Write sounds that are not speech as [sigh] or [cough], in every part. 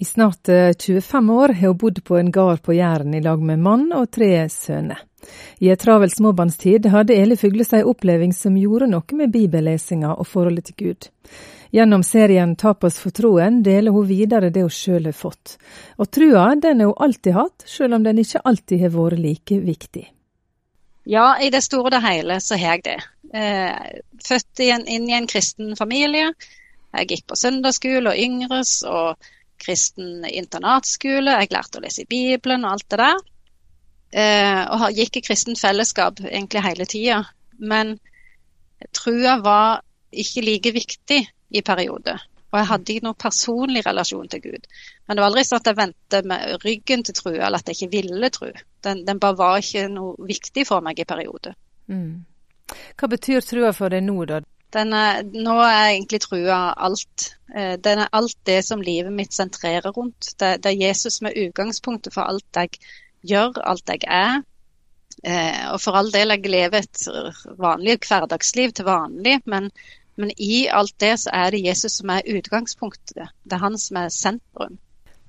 I snart 25 år har hun bodd på en gard på Jæren i lag med mann og tre sønner. I ei travel småbarnstid hadde Eli Fuglestad ei oppleving som gjorde noe med bibellesinga og forholdet til Gud. Gjennom serien Tapas for troen deler hun videre det hun sjøl har fått. Og trua den har hun alltid hatt, sjøl om den ikke alltid har vært like viktig. Ja, i det store og det hele så har jeg det. Eh, født inn i en kristen familie. Jeg gikk på søndagsskole og yngres. og kristen internatskole, jeg lærte å lese i Bibelen og alt det der. Eh, og gikk i kristent fellesskap egentlig hele tida. Men trua var ikke like viktig i perioder. Og jeg hadde ikke noen personlig relasjon til Gud. Men det var aldri sånn at jeg vendte med ryggen til trua, eller at jeg ikke ville tru. Den, den, bare var ikke noe viktig for meg i perioder. Mm. Hva betyr trua for deg nå, da? Er, nå er jeg egentlig trua alt. Eh, den er alt det som livet mitt sentrerer rundt. Det, det er Jesus som er utgangspunktet for alt jeg gjør, alt jeg er. Eh, og for all del, jeg lever et vanlig hverdagsliv til vanlig, men, men i alt det så er det Jesus som er utgangspunktet. Det er han som er sentrum.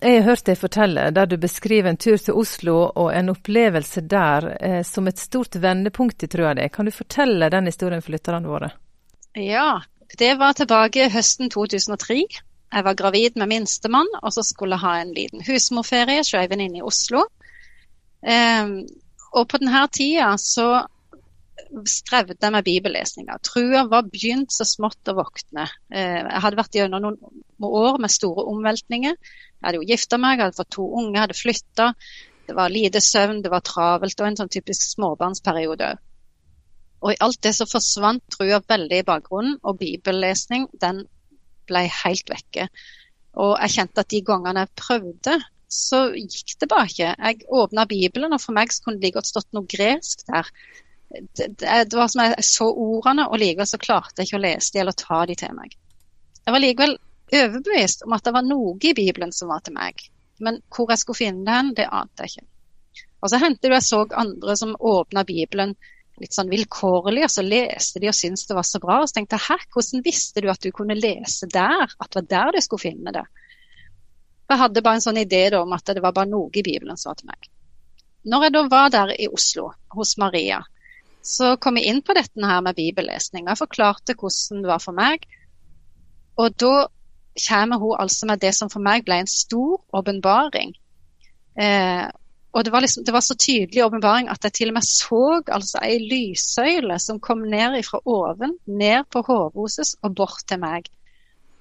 Jeg har hørt deg fortelle der du beskriver en tur til Oslo og en opplevelse der eh, som et stort vendepunkt i trua di. Kan du fortelle den historien for lytterne våre? Ja, det var tilbake høsten 2003. Jeg var gravid med minstemann, og så skulle jeg ha en liten husmorferie hos ei venninne i Oslo. Um, og på denne tida så strevde jeg med bibellesninga. Trua var begynt så smått å våkne. Uh, jeg hadde vært gjennom noen år med store omveltninger. Jeg hadde jo gifta meg, jeg hadde fått to unge, jeg hadde flytta. Det var lite søvn, det var travelt og en sånn typisk småbarnsperiode òg. Og i alt det så forsvant trua veldig i bakgrunnen, og bibellesning den ble helt vekke. Og jeg kjente at de gangene jeg prøvde, så gikk det bare ikke. Jeg åpna Bibelen, og for meg så kunne det like godt stått noe gresk der. Det, det, var som jeg så ordene, og likevel så klarte jeg ikke å lese de eller ta de til meg. Jeg var likevel overbevist om at det var noe i Bibelen som var til meg. Men hvor jeg skulle finne den, det ante jeg ikke. Og så hendte det jeg så andre som åpna Bibelen litt sånn vilkårlig, og så leste de og syntes det var så bra. Og så tenkte jeg hæ, hvordan visste du at du kunne lese der? At det var der du skulle finne det? Jeg hadde bare en sånn idé da, om at det var bare noe i Bibelen som var til meg. Når jeg da var der i Oslo hos Maria, så kom jeg inn på dette her med bibellesning. Jeg forklarte hvordan det var for meg. Og da kommer hun altså med det som for meg ble en stor åpenbaring. Eh, og det var, liksom, det var, så tydelig åpenbaring at jeg til og med så altså ei lyssøyle som kom ned fra oven, ned på hodet og bort til meg.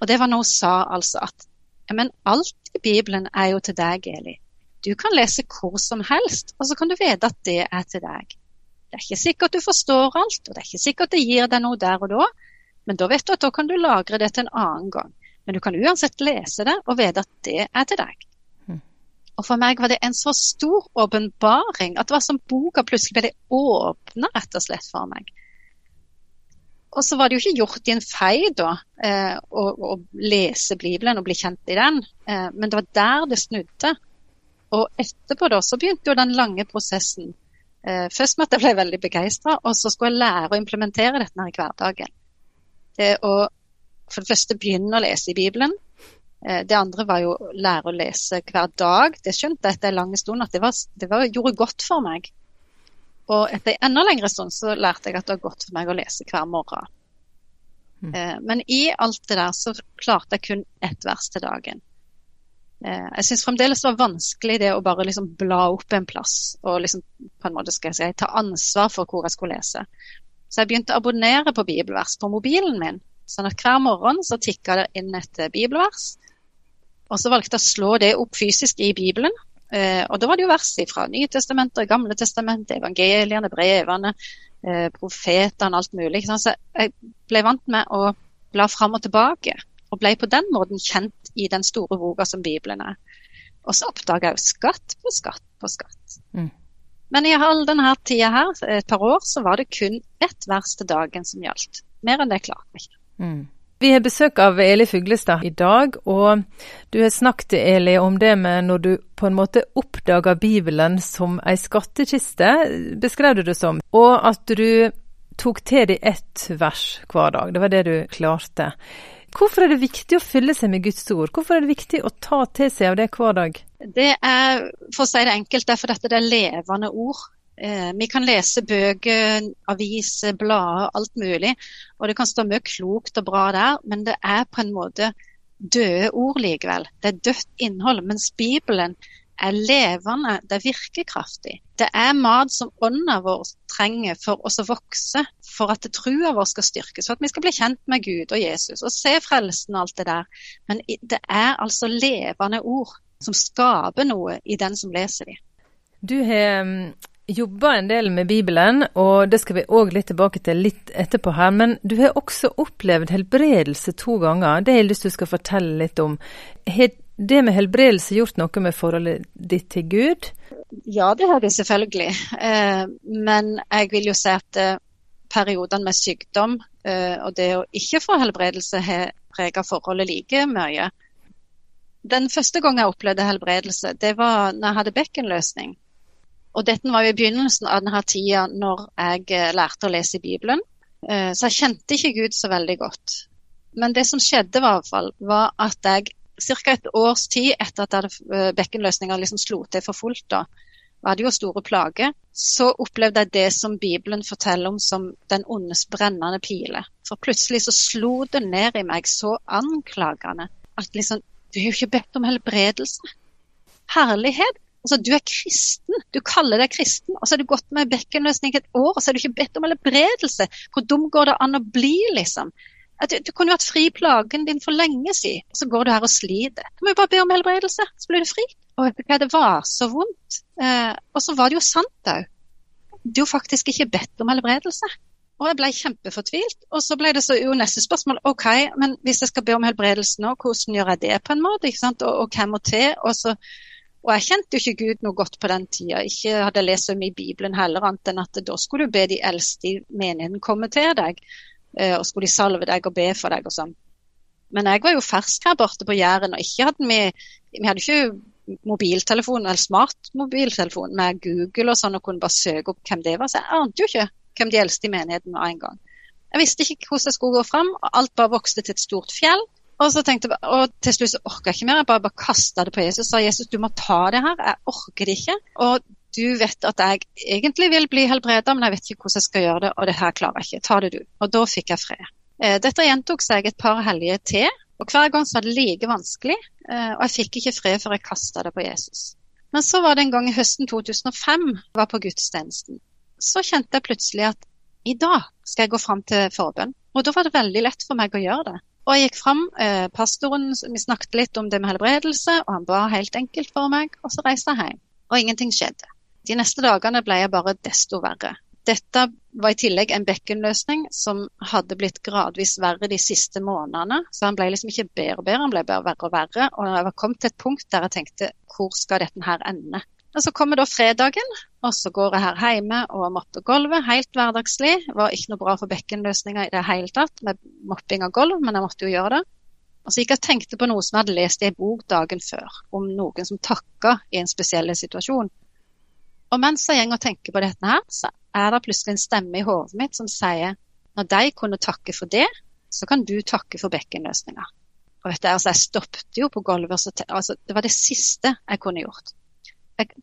Og det var når hun sa altså at men alt i Bibelen er jo til deg, Eli. Du kan lese hvor som helst, og så kan du vite at det er til deg. Det er ikke sikkert du forstår alt, og det er ikke sikkert det gir deg noe der og da, men da vet du at da kan du lagre det til en annen gang. Men du kan uansett lese det og vite at det er til deg. Og for meg var det en så stor åpenbaring at det var som boka plutselig ble åpna rett og slett for meg. Og så var det jo ikke gjort i en fei da, eh, å, å, lese Bibelen og bli kjent i den, eh, men det var der det snudde. Og etterpå da så begynte jo den lange prosessen. Eh, først med at jeg ble veldig begeistra, og så skulle jeg lære å implementere dette her i hverdagen. Det å for det første begynne å lese i Bibelen, Eh, det andre var jo å lære å lese hver dag. Det skjønte jeg etter en lang stund at det, var, det var, gjorde godt for meg. Og etter en enda lengre stund så lærte jeg at det var godt for meg å lese hver morgen. Mm. Eh, men i alt det der så klarte jeg kun ett vers til dagen. Eh, jeg syns fremdeles det var vanskelig det å bare liksom bla opp en plass og liksom på en måte skal jeg si, ta ansvar for hvor jeg skulle lese. Så jeg begynte å abonnere på bibelvers på mobilen min. Sånn at hver morgen så tikka det inn et bibelvers. Og så valgte jeg å slå det opp fysisk i Bibelen. Eh, og da var det jo vers fra Nytestamentet, Gamle testamentet, evangeliene, brevene, eh, profetene, alt mulig. Så jeg ble vant med å bla fram og tilbake. Og ble på den måten kjent i den store boka som Bibelen er. Og så oppdaga jeg jo skatt på skatt på skatt. Mm. Men i all denne tida her, et par år, så var det kun ett vers til dagen som gjaldt. Mer enn det klarte jeg ikke. Mm. Vi har besøk av Eli Fuglestad i dag, og du har snakket Eli om det med når du på en måte oppdaga Bibelen som ei skattkiste, beskrev du det som, og at du tok til deg ett vers hver dag. Det var det du klarte. Hvorfor er det viktig å fylle seg med Guds ord? Hvorfor er det viktig å ta til seg av det hver dag? Det er, for å si det enkelt, det er fordi det er levende ord. Eh, vi kan lese bøker, aviser, blader, alt mulig. Og det kan stå mye klokt og bra der, men det er på en måte døde ord likevel. Det er dødt innhold. Mens Bibelen er levende, det er virkekraftig. Det er mat som ånda vår trenger for oss å vokse, for at trua vår skal styrkes, for at vi skal bli kjent med Gud og Jesus og se frelsen og alt det der. Men det er altså levende ord som skaper noe i den som leser dem. Du har jobba en del med Bibelen, og det skal vi òg litt tilbake til litt etterpå her. Men du har også opplevd helbredelse to ganger. Det har jeg lyst til du skal fortelle litt om. Har det med helbredelse gjort noe med forholdet ditt til Gud? Ja, det har det selvfølgelig. Eh, men jeg vil jo si at eh, periodene med sykdom eh, og det å ikke få helbredelse har preget forholdet like mye. Den første gangen jeg opplevde helbredelse, det var når jeg hadde bekkenløsning. Og dette var jo i begynnelsen av denne tida når jeg eh, lærte å lese i Bibelen. Eh, så jeg kjente ikke Gud så veldig godt. Men det som skjedde, var, fall, var at jeg ca. et års tid etter at eh, bekkenløsninga liksom slo til for fullt, da, var det jo store plager, så opplevde jeg det som Bibelen forteller om som den ondes brennende pile. For plutselig så slo det ned i meg så anklagende at liksom Du har jo ikke bedt om helbredelse. Herlighet! Altså, du er kristen, du kaller deg kristen, og så har du gått med bekkenløsning et år, og så har du ikke bedt om helbredelse. Hvor dum går det an å bli, liksom? Du, du kunne hatt fri plagen din for lenge siden, og så går du her og sliter. Du må jo bare be om helbredelse, så blir du fri. Og hva, det var så vondt. Eh, og så var det jo sant òg. Du har faktisk ikke bedt om helbredelse. Og jeg ble kjempefortvilt. Og så ble det så jo neste spørsmål OK, men hvis jeg skal be om helbredelse nå, hvordan gjør jeg det på en måte? Og, og hvem må til? Og så og jeg kjente jo ikke Gud noe godt på den tida. Ikke hadde lest så mye i Bibelen heller, annet enn at da skulle du be de eldste i menigheten komme til deg. Eh, og skulle de salve deg og be for deg og sånn. Men jeg var jo fersk her borte på Jæren, og ikke hadde vi, vi hadde ikke mobiltelefon eller smartmobiltelefon med Google og sånn og kunne bare søke opp hvem det var. Så jeg ante jo ikke hvem de eldste i menigheten var en gang. Jeg visste ikke hvordan jeg skulle gå fram, og alt bare vokste til et stort fjell. Og så tenkte jeg, og til slutt så orka jeg ikke mer. Jeg bare, bare kasta det på Jesus og sa Jesus, du må ta det her. Jeg orker det ikke. Og du vet at jeg egentlig vil bli helbreda, men jeg vet ikke hvordan jeg skal gjøre det. Og det her klarer jeg ikke. Ta det du. Og da fikk jeg fred. Eh, dette gjentok seg et par helger til. Og hver gang så var det like vanskelig. Eh, og jeg fikk ikke fred før jeg kasta det på Jesus. Men så var det en gang i høsten 2005 var på gudstjenesten. Så kjente jeg plutselig at i dag skal jeg gå fram til forbønn. Og da var det veldig lett for meg å gjøre det. Og jeg gikk fram, eh, pastoren, vi snakket litt om det med helbredelse, og han ba helt enkelt for meg, og så reiste jeg hjem. Og ingenting skjedde. De neste dagene ble jeg bare desto verre. Dette var i tillegg en bekkenløsning som hadde blitt gradvis verre de siste månedene. Så han ble liksom ikke bedre og bedre, han ble bare verre og verre. Og jeg var kommet til et punkt der jeg tenkte hvor skal dette her ende? Og Så kommer da fredagen, og så går jeg her hjemme og mopper gulvet. Helt hverdagslig. Var ikke noe bra for bekkenløsninger i det hele tatt med mopping av gulv, men jeg måtte jo gjøre det. Og så gikk jeg og tenkte på noe som jeg hadde lest i en bok dagen før, om noen som takka i en spesiell situasjon. Og mens jeg går og tenker på dette her, så er det plutselig en stemme i hodet mitt som sier når de kunne takke for det, så kan du takke for bekkenløsninger. Og vet du, altså Jeg stoppet jo på gulvet. Altså, det var det siste jeg kunne gjort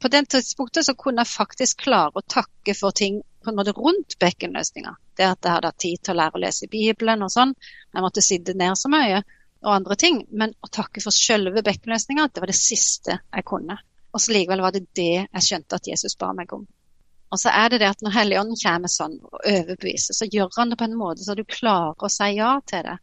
på den tidspunktet så kunne jeg faktisk klare å takke for ting på en måte rundt bekkenløsninga. Det at jeg hadde hatt tid til å lære å lese Bibelen og sånn. Jeg måtte sitte ned så mye og andre ting. Men å takke for selve bekkenløsninga, det var det siste jeg kunne. Og så likevel var det det jeg skjønte at Jesus ba meg om. Og så er det det at når Helligånden kommer sånn og overbeviser, så gjør han det på en måte så du klarer å si ja til det.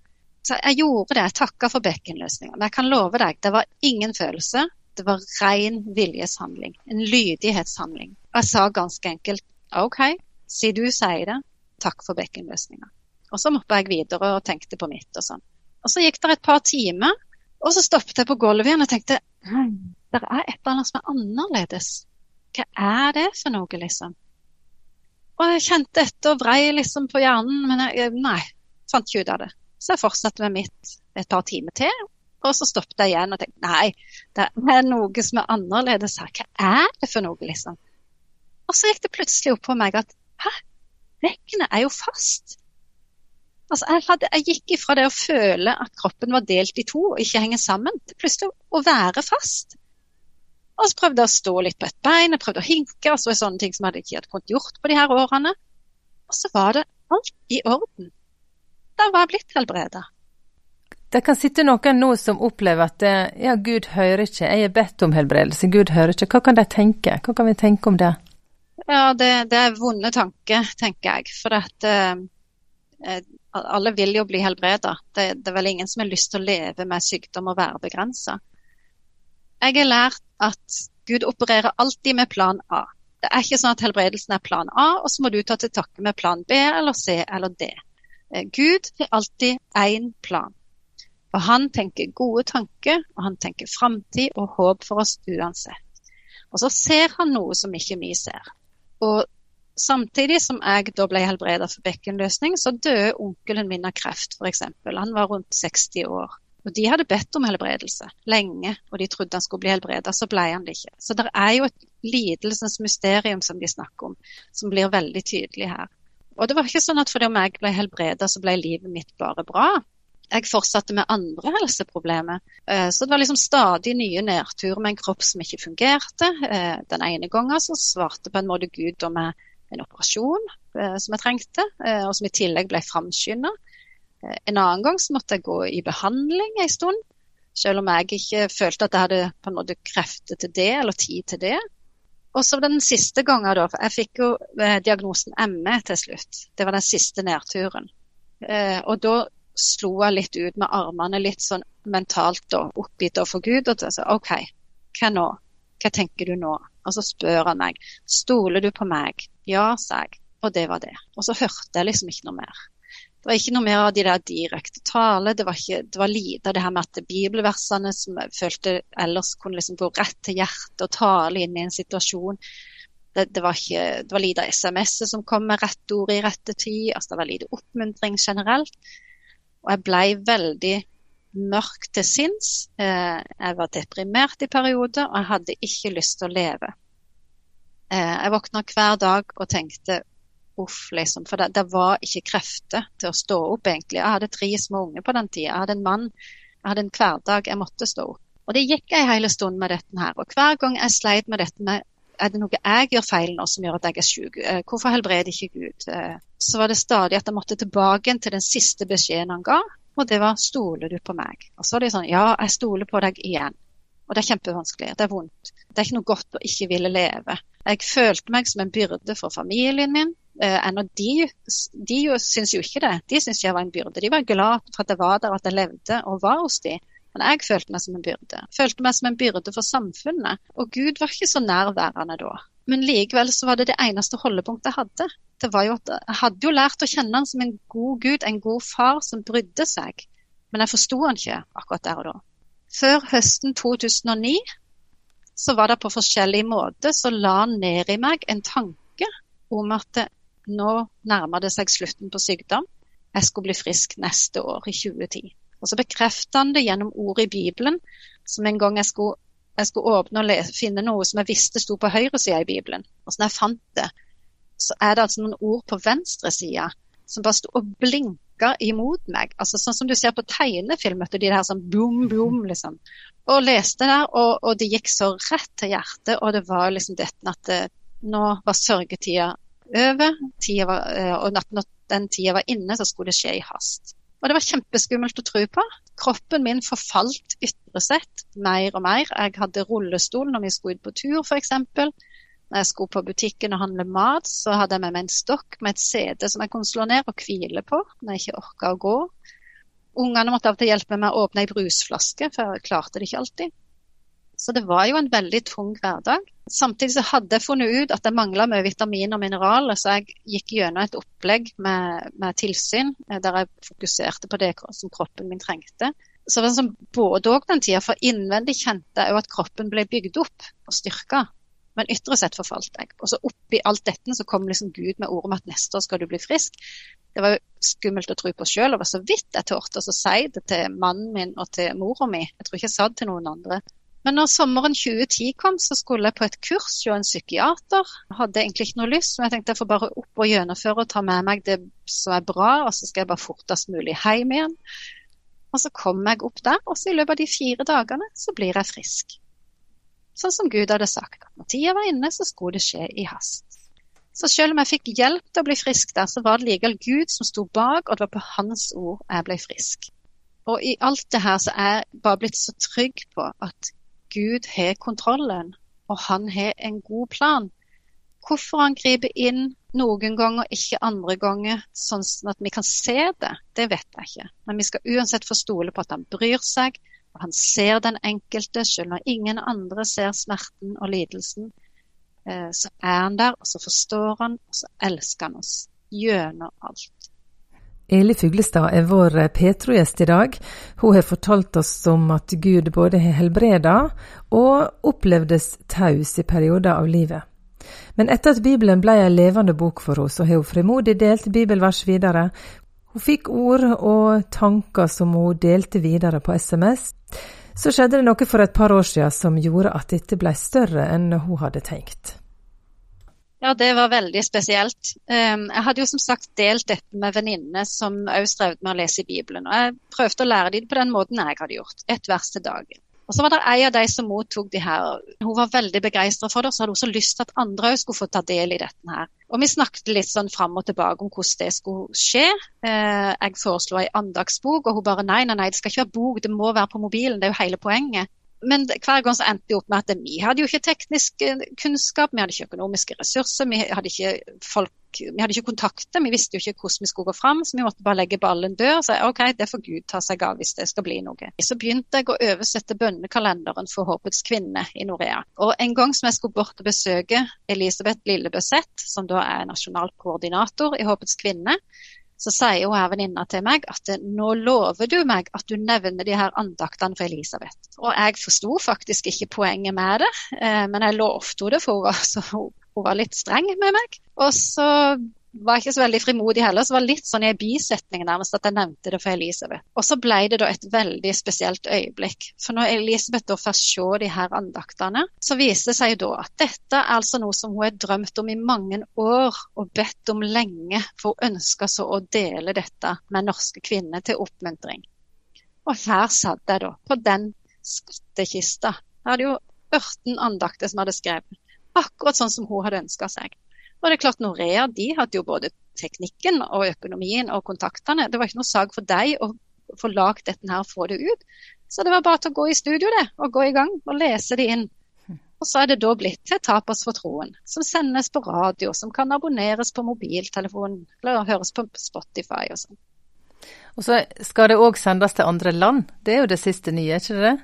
Så jeg gjorde det, jeg takka for bekkenløsninga. Men jeg kan love deg, det var ingen følelse, det var ren viljeshandling. En lydighetshandling. Og jeg sa ganske enkelt OK, siden du sier det, takk for bekkenløsninga. Og så måtte jeg videre og tenkte på mitt og sånn. Og så gikk det et par timer, og så stoppet jeg på gulvet igjen og tenkte hm, det er et eller annet som er annerledes. Hva er det for noe, liksom? Og jeg kjente etter og vrei liksom på hjernen, men jeg, nei, fant ikke ut av det. Så jeg fortsatte med mitt et par timer til, og så stoppet jeg igjen og tenkte nei, det er noe som er annerledes her. Hva er det for noe, liksom? Og så gikk det plutselig opp på meg at hæ, veggene er jo fast. Altså, jeg, hadde, jeg gikk ifra det å føle at kroppen var delt i to og ikke henger sammen, til plutselig å være fast. Og så prøvde jeg å stå litt på et bein, jeg prøvde å hinke, og så var sånne ting som jeg ikke hadde kunnet gjort på de her årene. Og så var det alt i orden. Da var jeg blitt helbreda. Det kan sitte noen nå som opplever at ja, Gud hører ikke, jeg er bedt om helbredelse, Gud hører ikke. Hva kan de tenke? Hva kan vi tenke om det? Ja, det, det er vonde tanker, tenker jeg. For at eh, alle vil jo bli helbreda. Det, det, er vel ingen som har lyst til å leve med sykdom og være begrensa. Jeg har lært at Gud opererer alltid med plan A. Det er ikke sånn at helbredelsen er plan A, og så må du ta til takke med plan B eller C eller D. Eh, Gud har alltid én plan. Og han tenker gode tanker, og han tenker framtid og håp for oss uansett. Og så ser han noe som ikke vi ser. Og samtidig som jeg da ble helbreda for bekkenløsning, så døde onkelen min av kreft, f.eks. Han var rundt 60 år. Og De hadde bedt om helbredelse lenge, og de trodde han skulle bli helbreda. Så ble han det ikke. Så det er jo et lidelsens mysterium som de snakker om, som blir veldig tydelig her. Og det var ikke sånn at fordi om jeg ble helbreda, så ble livet mitt bare bra. Jeg fortsatte med andre helseproblemer. Eh, så det var liksom stadig nye nedturer med en kropp som ikke fungerte. Eh, den ene gangen så svarte på en måte Gud med en operasjon eh, som jeg trengte, og som i tillegg ble framskynda. En annen gang så måtte jeg gå i behandling en stund, selv om jeg ikke følte at jeg hadde på en måte krefter til det eller tid til det. Og så den siste gangen, da, for jeg fikk jo diagnosen ME til slutt. Det var den siste nedturen. Og da slo jeg litt ut med armene litt sånn mentalt da, oppgitt overfor Gud. Og sa OK, hva nå? Hva tenker du nå? Og så spør han meg stoler du på meg. Ja, sa jeg. Og det var det. Og så hørte jeg liksom ikke noe mer. Det var ikke noe mer av de der direkte tale. Det var, ikke, det var lite av det her med at bibelversene som jeg følte ellers kunne liksom gå rett til hjertet og tale inn i en situasjon. Det, det, var, ikke, det var lite SMS-et som kom med rett ord i rette tid. altså Det var lite oppmuntring generelt. Og jeg ble veldig mørk til sinns. Eh, jeg var deprimert i perioder, og jeg hadde ikke lyst til å leve. Eh, jeg våkna hver dag og tenkte uff, liksom. For det, det, var ikke krefter til å stå opp, egentlig. Jeg hadde tre små unger på den tida. Jeg hadde en mann, jeg hadde en hverdag jeg måtte stå opp. Og det gikk jeg hele stund med dette her. Og hver gang jeg sleit med dette med er det noe jeg gjør feil nå som gjør at jeg er syk? Eh, hvorfor helbreder ikke Gud? Eh, så var det stadig at jeg måtte tilbake til den siste beskjeden han ga, og det var 'stoler du på meg'? Og så er det sånn 'ja, jeg stoler på deg igjen'. Og det er kjempevanskelig. Det er vondt. Det er ikke noe godt å ikke ville leve. Jeg følte meg som en byrde for familien min. Eh, ennå de, de syns jo ikke det. De syns jeg var en byrde. De var glad for at jeg var der, at jeg levde og var hos dem. Men jeg følte meg som en byrde. Følte meg som en byrde for samfunnet. Og Gud var ikke så nærværende da. Men likevel så var det det eneste holdepunktet jeg hadde. Det var jo at Jeg hadde jo lært å kjenne han som en god Gud, en god far som brydde seg. Men jeg forsto han ikke akkurat der og da. Før høsten 2009 så var det på forskjellig måte så la han ned i meg en tanke om at nå nærmer det seg slutten på sykdom. Jeg skulle bli frisk neste år, i 2010. Og så bekrefter han det gjennom ord i Bibelen, som en gang jeg skulle, jeg skulle åpne og lese, finne noe som jeg visste sto på høyresida i Bibelen. Og sånn jeg fant det, så er det altså noen ord på venstresida som bare sto og blinka imot meg. Altså Sånn som du ser på tegnefilm, de der sånn boom, boom, liksom. Og leste der, og, og, det gikk så rett til hjertet, og det var liksom dette at det, nå var sørgetida over, var, eh, og når den tida var inne, så skulle det skje i hast. Og det var kjempeskummelt å tro på. Kroppen min forfalt ytre sett mer og mer. Jeg hadde rullestol når vi skulle ut på tur, f.eks. Når jeg skulle på butikken og handle mat, så hadde jeg med meg en stokk med et sete som jeg kunne slå ned og hvile på når jeg ikke orka å gå. Ungene måtte av og til hjelpe meg med å åpne ei brusflaske, for jeg klarte det ikke alltid. Så det var jo en veldig tung hverdag. Samtidig så hadde jeg funnet ut at jeg mangla mye vitamin og mineraler, så jeg gikk gjennom et opplegg med, med, tilsyn eh, der jeg fokuserte på det som kroppen min trengte. Så det var sånn både òg den tida, for innvendig kjente jeg jo at kroppen ble bygd opp og styrka. Men ytre sett forfalt jeg. Og så oppi alt dette så kom liksom Gud med ordet om at neste år skal du bli frisk. Det var jo skummelt å tro på sjøl, og var så vidt jeg torde å si det til mannen min og til mora mi. Jeg tror ikke jeg sa det til noen andre. Men når sommeren 2010 kom, så skulle jeg på et kurs hos en psykiater. Hadde egentlig ikke noe lyst, men jeg tenkte jeg får bare opp og gjennomføre og ta med meg det som er bra, og så skal jeg bare fortest mulig hjem igjen. Og så kom jeg opp der, og så i løpet av de fire dagene så blir jeg frisk. Sånn som Gud hadde sagt. Når tida var inne, så skulle det skje i hast. Så selv om jeg fikk hjelp til å bli frisk der, så var det likevel Gud som sto bak, og det var på hans ord jeg ble frisk. Og i alt det her så er jeg bare blitt så trygg på at Gud har kontrollen, og han har en god plan. Hvorfor han griper inn noen ganger, ikke andre ganger, sånn at vi kan se det, det vet jeg ikke. Men vi skal uansett få stole på at han bryr seg, og han ser den enkelte, selv når ingen andre ser smerten og lidelsen. Eh, så er han der, og så forstår han, og så elsker han oss gjennom alt. Eli Fuglestad er vår eh, Petro-gjest i dag. Hun har fortalt oss om at Gud både har helbreda og opplevdes taus i perioder av livet. Men etter at Bibelen ble en levende bok for henne, så har hun frimodig delt bibelvers videre. Hun fikk ord og tanker som hun delte videre på SMS. Så skjedde det noe for et par år siden som gjorde at dette ble større enn hun hadde tenkt. Ja, det var veldig spesielt. Ehm, jeg hadde jo som sagt delt dette med venninnene som òg strevde med å lese i Bibelen. Og jeg prøvde å lære dem på den måten jeg hadde gjort. Ett vers til dagen. Og så var det ei av de som mottok de her. Hun var veldig begeistra for det, og så hadde hun så lyst til at andre òg skulle få ta del i dette her. Og vi snakket litt sånn fram og tilbake om hvordan det skulle skje. Eh, jeg foreslo ei andagsbok, og hun bare nei, nei, nei, det skal ikke være bok, det må være på mobilen. Det er jo hele poenget men hver gang så endte det opp med at vi hadde jo ikke teknisk eh, kunnskap, vi hadde ikke økonomiske ressurser, vi hadde ikke folk, vi hadde ikke kontakter, vi visste jo ikke hvordan vi skulle gå fram, så vi måtte bare legge ballen død og si OK, det får Gud ta seg av hvis det skal bli noe. Så begynte jeg å oversette bønnekalenderen for Håpets kvinne i Norea. Og en gang som jeg skulle bort og besøke Elisabeth Lillebøseth, som da er nasjonal koordinator i Håpets kvinne, så sier hun her venninna til meg at nå lover du meg at du nevner de her andaktene for Elisabeth. Og jeg forsto faktisk ikke poenget med det, eh, men jeg lovte henne det, for hun var, [laughs] så, hun var litt streng med meg. Og så var ikke så veldig frimodig heller, så var det litt sånn i en bisetning nærmest at jeg nevnte det for Elisabeth. Og så ble det da et veldig spesielt øyeblikk. For når Elisabeth da først så de her andaktene, så viste det seg jo da at dette er altså noe som hun har drømt om i mange år og bedt om lenge, for hun ønska så å dele dette med norske kvinner til oppmuntring. Og her satt jeg da, på den skattkista. Jeg hadde jo 14 andakter som hadde skrevet, akkurat sånn som hun hadde ønska seg. Og det er klart Norea de hadde jo både teknikken og økonomien og kontaktene. Det var ikke noe sak for deg å få lagd dette her og få det ut. Så det var bare til å gå i studio det, og gå i gang og lese det inn. Og så er det da blitt til Tapas for troen, som sendes på radio, som kan abonneres på mobiltelefonen eller høres på Spotify og sånn. Og så skal det òg sendes til andre land. Det er jo det siste nye, ikke det?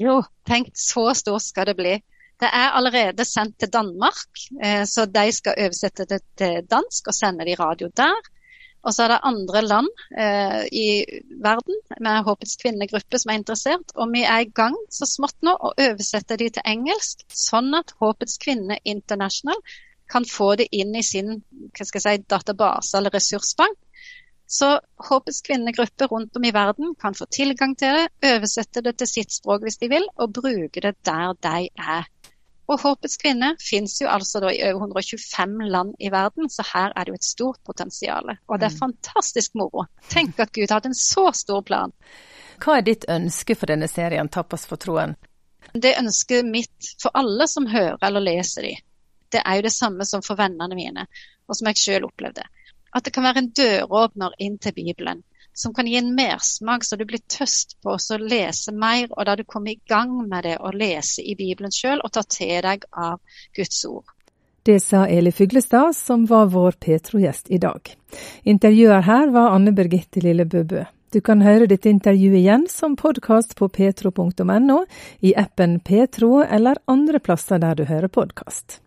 Jo, tenk så stort skal det bli. Det er allerede sendt til Danmark, eh, så de skal oversette det til dansk og sende det i radio der. Og så er det andre land eh, i verden med Håpets kvinnegruppe som er interessert. Og vi er i gang så smått nå å oversette de til engelsk, sånn at Håpets kvinne international kan få det inn i sin si, database eller ressursbank. Så Håpets kvinnegruppe rundt om i verden kan få tilgang til det, oversette det til sitt språk hvis de vil, og bruke det der de er. Og Håpets kvinne finnes jo altså i over 125 land i verden, så her er det jo et stort potensial. Og det er mm. fantastisk moro. Tenk at Gud hadde en så stor plan. Hva er ditt ønske for denne serien, 'Tapas for troen'? Det ønsket mitt for alle som hører eller leser de, det er jo det samme som for vennene mine, og som jeg selv opplevde. At det kan være en døråpner inn til Bibelen som kan gi en mersmak, så du blir tøst på å lese mer, og da du kommer i gang med det å lese i Bibelen sjøl og ta til deg av Guds ord. Det sa Eli Fyglestad, som var vår Petro-gjest i dag. Intervjuer her var Anne Birgitte Lillebøbø. Du kan høre dette intervjuet igjen som podkast på petro.no, i appen Petro eller andre plasser der du hører podkast.